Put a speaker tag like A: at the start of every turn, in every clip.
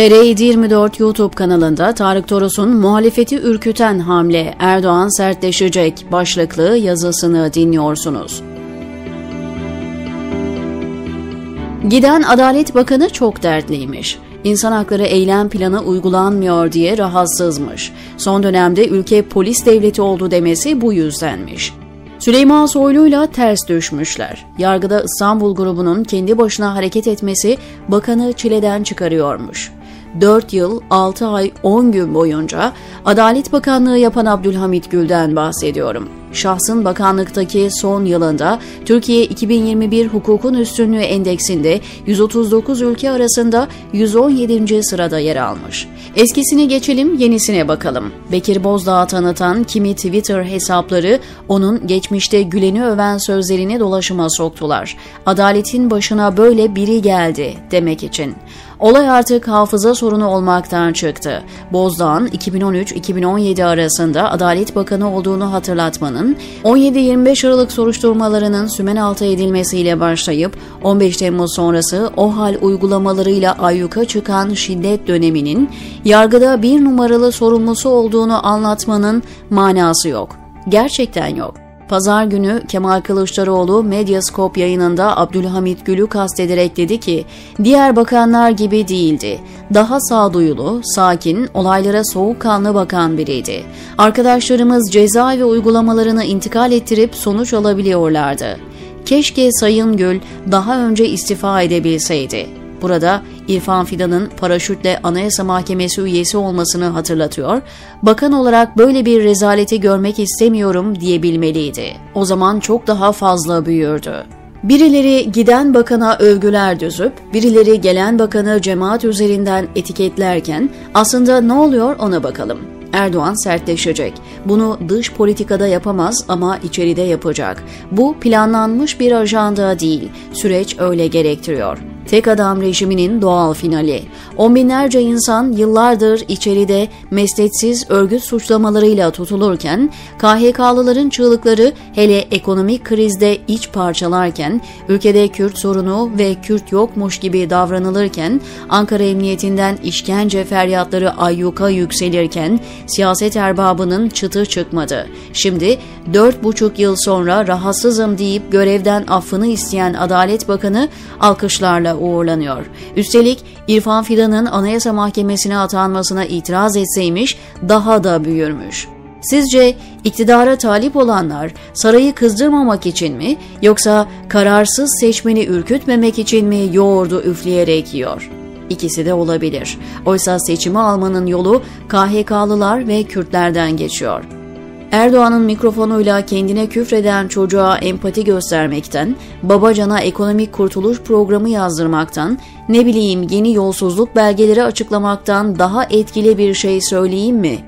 A: TR724 YouTube kanalında Tarık Toros'un muhalefeti ürküten hamle Erdoğan sertleşecek başlıklı yazısını dinliyorsunuz. Giden Adalet Bakanı çok dertliymiş. İnsan hakları eylem planı uygulanmıyor diye rahatsızmış. Son dönemde ülke polis devleti oldu demesi bu yüzdenmiş. Süleyman Soylu'yla ters düşmüşler. Yargıda İstanbul grubunun kendi başına hareket etmesi bakanı çileden çıkarıyormuş. 4 yıl 6 ay 10 gün boyunca Adalet Bakanlığı yapan Abdülhamit Gül'den bahsediyorum. Şahsın bakanlıktaki son yılında Türkiye 2021 Hukukun Üstünlüğü Endeksinde 139 ülke arasında 117. sırada yer almış. Eskisine geçelim, yenisine bakalım. Bekir Bozdağ tanıtan kimi Twitter hesapları onun geçmişte Gülen'i öven sözlerini dolaşıma soktular. Adaletin başına böyle biri geldi demek için. Olay artık hafıza sorunu olmaktan çıktı. Bozdağ'ın 2013-2017 arasında Adalet Bakanı olduğunu hatırlatmanın, 17-25 Aralık soruşturmalarının sümen altı edilmesiyle başlayıp 15 Temmuz sonrası o hal uygulamalarıyla ayyuka çıkan şiddet döneminin yargıda bir numaralı sorumlusu olduğunu anlatmanın manası yok. Gerçekten yok. Pazar günü Kemal Kılıçdaroğlu Medyascope yayınında Abdülhamit Gül'ü kastederek dedi ki, diğer bakanlar gibi değildi. Daha sağduyulu, sakin, olaylara soğukkanlı bakan biriydi. Arkadaşlarımız cezaevi uygulamalarını intikal ettirip sonuç alabiliyorlardı. Keşke Sayın Gül daha önce istifa edebilseydi. Burada İrfan Fidan'ın paraşütle Anayasa Mahkemesi üyesi olmasını hatırlatıyor, bakan olarak böyle bir rezaleti görmek istemiyorum diyebilmeliydi. O zaman çok daha fazla büyürdü. Birileri giden bakana övgüler düzüp, birileri gelen bakanı cemaat üzerinden etiketlerken aslında ne oluyor ona bakalım. Erdoğan sertleşecek. Bunu dış politikada yapamaz ama içeride yapacak. Bu planlanmış bir ajanda değil. Süreç öyle gerektiriyor. Tek adam rejiminin doğal finali. On binlerce insan yıllardır içeride mesletsiz örgüt suçlamalarıyla tutulurken, KHK'lıların çığlıkları hele ekonomik krizde iç parçalarken, ülkede Kürt sorunu ve Kürt yokmuş gibi davranılırken, Ankara Emniyetinden işkence feryatları ayyuka yükselirken, siyaset erbabının çıtı çıkmadı. Şimdi dört buçuk yıl sonra rahatsızım deyip görevden affını isteyen Adalet Bakanı alkışlarla uğurlanıyor. Üstelik İrfan Fidan'ın Anayasa Mahkemesi'ne atanmasına itiraz etseymiş daha da büyürmüş. Sizce iktidara talip olanlar sarayı kızdırmamak için mi yoksa kararsız seçmeni ürkütmemek için mi yoğurdu üfleyerek yiyor? İkisi de olabilir. Oysa seçimi almanın yolu KHK'lılar ve Kürtlerden geçiyor. Erdoğan'ın mikrofonuyla kendine küfreden çocuğa empati göstermekten, Babacan'a ekonomik kurtuluş programı yazdırmaktan, ne bileyim yeni yolsuzluk belgeleri açıklamaktan daha etkili bir şey söyleyeyim mi?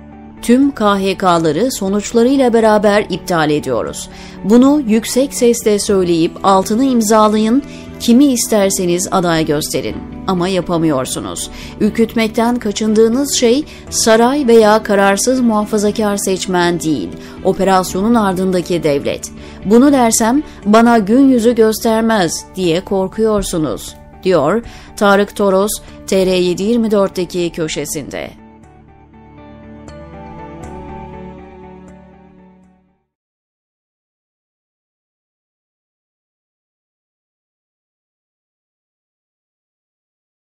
A: Tüm KHK'ları sonuçlarıyla beraber iptal ediyoruz. Bunu yüksek sesle söyleyip altını imzalayın, kimi isterseniz aday gösterin ama yapamıyorsunuz. Ürkütmekten kaçındığınız şey saray veya kararsız muhafazakar seçmen değil, operasyonun ardındaki devlet. Bunu dersem bana gün yüzü göstermez diye korkuyorsunuz, diyor Tarık Toros TR724'deki köşesinde.